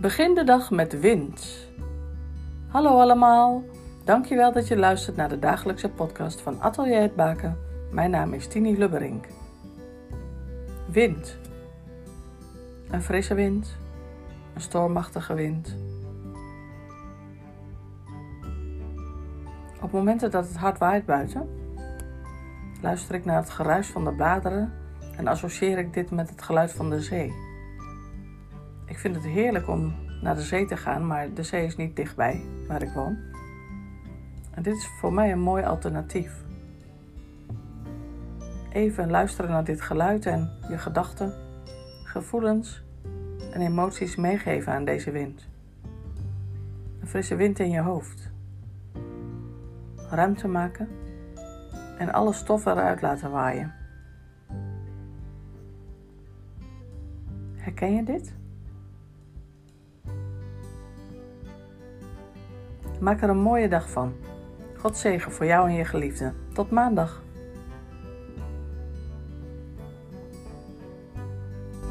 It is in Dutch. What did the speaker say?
Begin de dag met wind. Hallo allemaal, dankjewel dat je luistert naar de dagelijkse podcast van Atelier het Baken. Mijn naam is Tini Lubberink. Wind. Een frisse wind, een stormachtige wind. Op momenten dat het hard waait buiten, luister ik naar het geruis van de bladeren en associeer ik dit met het geluid van de zee. Ik vind het heerlijk om naar de zee te gaan, maar de zee is niet dichtbij waar ik woon. En dit is voor mij een mooi alternatief. Even luisteren naar dit geluid en je gedachten, gevoelens en emoties meegeven aan deze wind. Een frisse wind in je hoofd. Ruimte maken en alle stoffen eruit laten waaien. Herken je dit? Maak er een mooie dag van. God zegen voor jou en je geliefde. Tot maandag.